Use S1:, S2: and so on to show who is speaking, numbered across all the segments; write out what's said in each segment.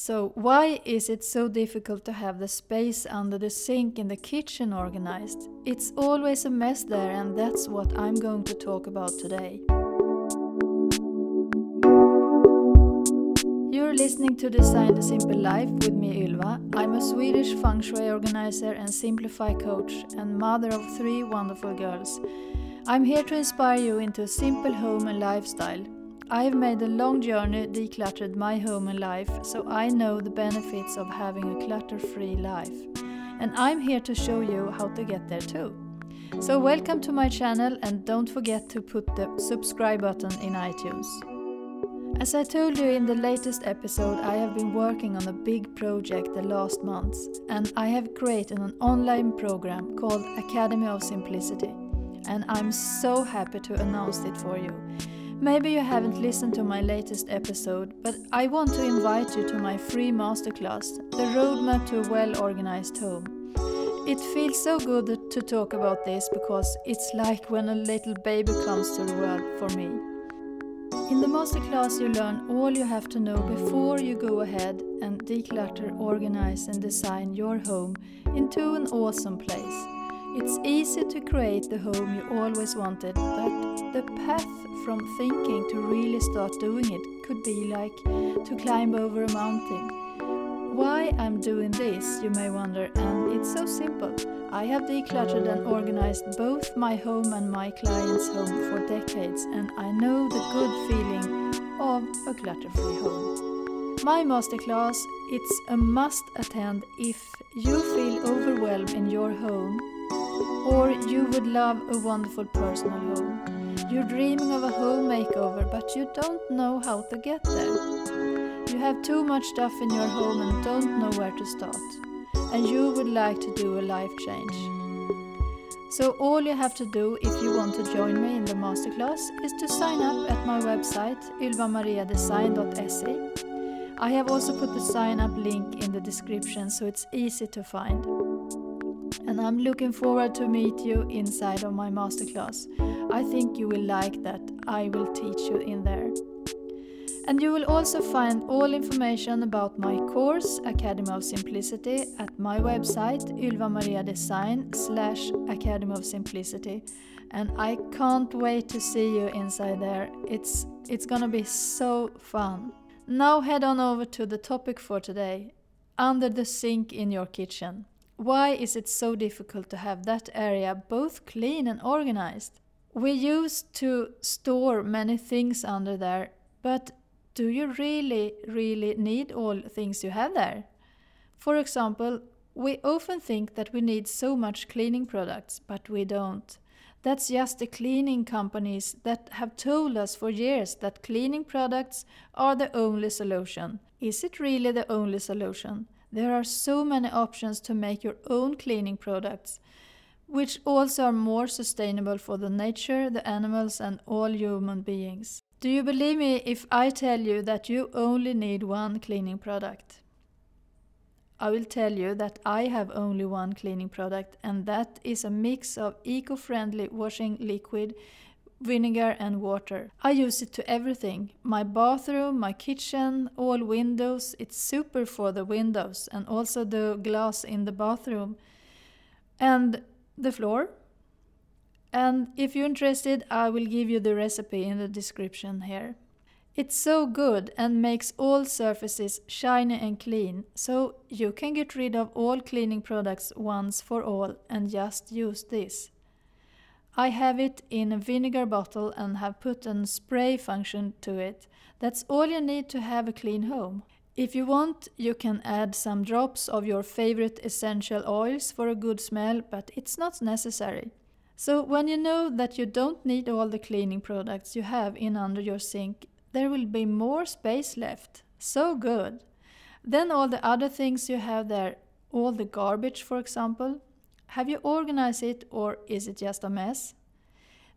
S1: So, why is it so difficult to have the space under the sink in the kitchen organized? It's always a mess there, and that's what I'm going to talk about today. You're listening to Design the Simple Life with me, Ylva. I'm a Swedish feng shui organizer and simplify coach, and mother of three wonderful girls. I'm here to inspire you into a simple home and lifestyle. I have made a long journey decluttered my home and life, so I know the benefits of having a clutter free life. And I'm here to show you how to get there too. So, welcome to my channel and don't forget to put the subscribe button in iTunes. As I told you in the latest episode, I have been working on a big project the last months, and I have created an online program called Academy of Simplicity. And I'm so happy to announce it for you. Maybe you haven't listened to my latest episode, but I want to invite you to my free masterclass, The Roadmap to a Well Organized Home. It feels so good to talk about this because it's like when a little baby comes to the world for me. In the masterclass, you learn all you have to know before you go ahead and declutter, organize, and design your home into an awesome place. It's easy to create the home you always wanted, but the path from thinking to really start doing it could be like to climb over a mountain. Why I'm doing this, you may wonder, and it's so simple. I have decluttered and organized both my home and my client's home for decades, and I know the good feeling of a clutter free home. My masterclass, it's a must attend if you feel overwhelmed in your home or you would love a wonderful personal home. You're dreaming of a home makeover, but you don't know how to get there. You have too much stuff in your home and don't know where to start. And you would like to do a life change. So, all you have to do if you want to join me in the masterclass is to sign up at my website ylvamariadesign.se. I have also put the sign up link in the description so it's easy to find and I'm looking forward to meet you inside of my masterclass. I think you will like that I will teach you in there. And you will also find all information about my course, Academy of Simplicity, at my website, ylvamariadesign slash Academy of Simplicity. And I can't wait to see you inside there. It's, it's gonna be so fun. Now head on over to the topic for today, under the sink in your kitchen. Why is it so difficult to have that area both clean and organized? We used to store many things under there, but do you really, really need all things you have there? For example, we often think that we need so much cleaning products, but we don't. That's just the cleaning companies that have told us for years that cleaning products are the only solution. Is it really the only solution? There are so many options to make your own cleaning products, which also are more sustainable for the nature, the animals, and all human beings. Do you believe me if I tell you that you only need one cleaning product? I will tell you that I have only one cleaning product, and that is a mix of eco friendly washing liquid vinegar and water. I use it to everything. My bathroom, my kitchen, all windows. It's super for the windows and also the glass in the bathroom. And the floor. And if you're interested, I will give you the recipe in the description here. It's so good and makes all surfaces shiny and clean, so you can get rid of all cleaning products once for all and just use this. I have it in a vinegar bottle and have put a spray function to it. That's all you need to have a clean home. If you want, you can add some drops of your favorite essential oils for a good smell, but it's not necessary. So, when you know that you don't need all the cleaning products you have in under your sink, there will be more space left. So good! Then, all the other things you have there, all the garbage, for example, have you organized it or is it just a mess?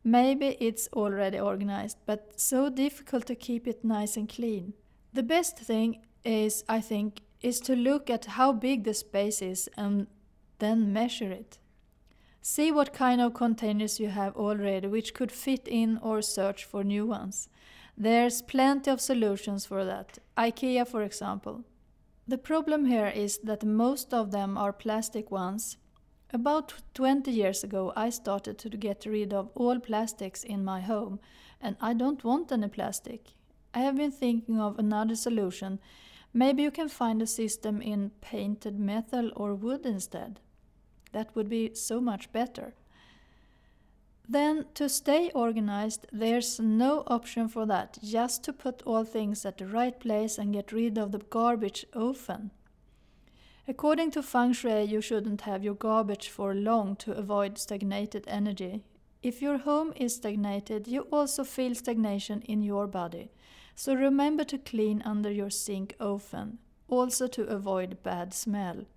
S1: Maybe it's already organized, but so difficult to keep it nice and clean. The best thing is, I think, is to look at how big the space is and then measure it. See what kind of containers you have already which could fit in or search for new ones. There's plenty of solutions for that. IKEA, for example. The problem here is that most of them are plastic ones. About 20 years ago, I started to get rid of all plastics in my home, and I don't want any plastic. I have been thinking of another solution. Maybe you can find a system in painted metal or wood instead. That would be so much better. Then, to stay organized, there's no option for that, just to put all things at the right place and get rid of the garbage often. According to feng shui, you shouldn't have your garbage for long to avoid stagnated energy. If your home is stagnated, you also feel stagnation in your body. So remember to clean under your sink often, also to avoid bad smell.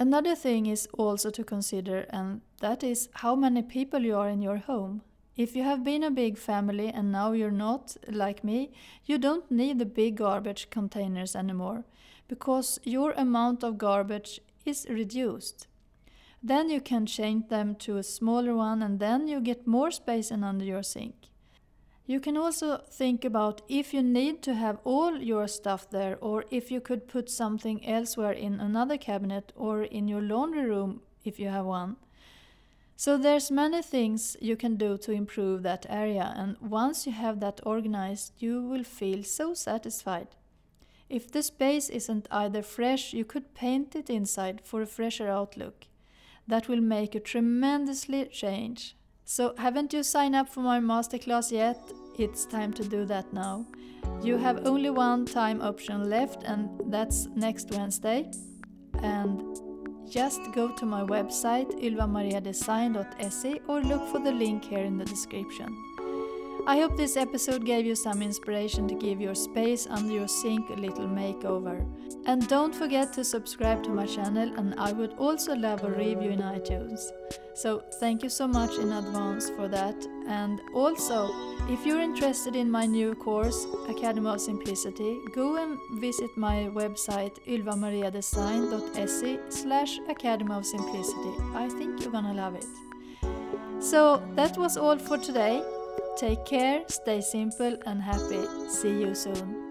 S1: Another thing is also to consider, and that is how many people you are in your home. If you have been a big family and now you're not, like me, you don't need the big garbage containers anymore because your amount of garbage is reduced. Then you can change them to a smaller one and then you get more space in under your sink. You can also think about if you need to have all your stuff there or if you could put something elsewhere in another cabinet or in your laundry room if you have one. So there's many things you can do to improve that area and once you have that organized you will feel so satisfied. If the space isn't either fresh, you could paint it inside for a fresher outlook. That will make a tremendously change. So, haven't you signed up for my masterclass yet? It's time to do that now. You have only one time option left, and that's next Wednesday. And just go to my website ylvamariadesign.se or look for the link here in the description. I hope this episode gave you some inspiration to give your space under your sink a little makeover. And don't forget to subscribe to my channel, and I would also love a review in iTunes. So, thank you so much in advance for that. And also, if you're interested in my new course, Academy of Simplicity, go and visit my website ylvamariadesign.se slash Academy of Simplicity. I think you're gonna love it. So, that was all for today. Take care, stay simple and happy. See you soon.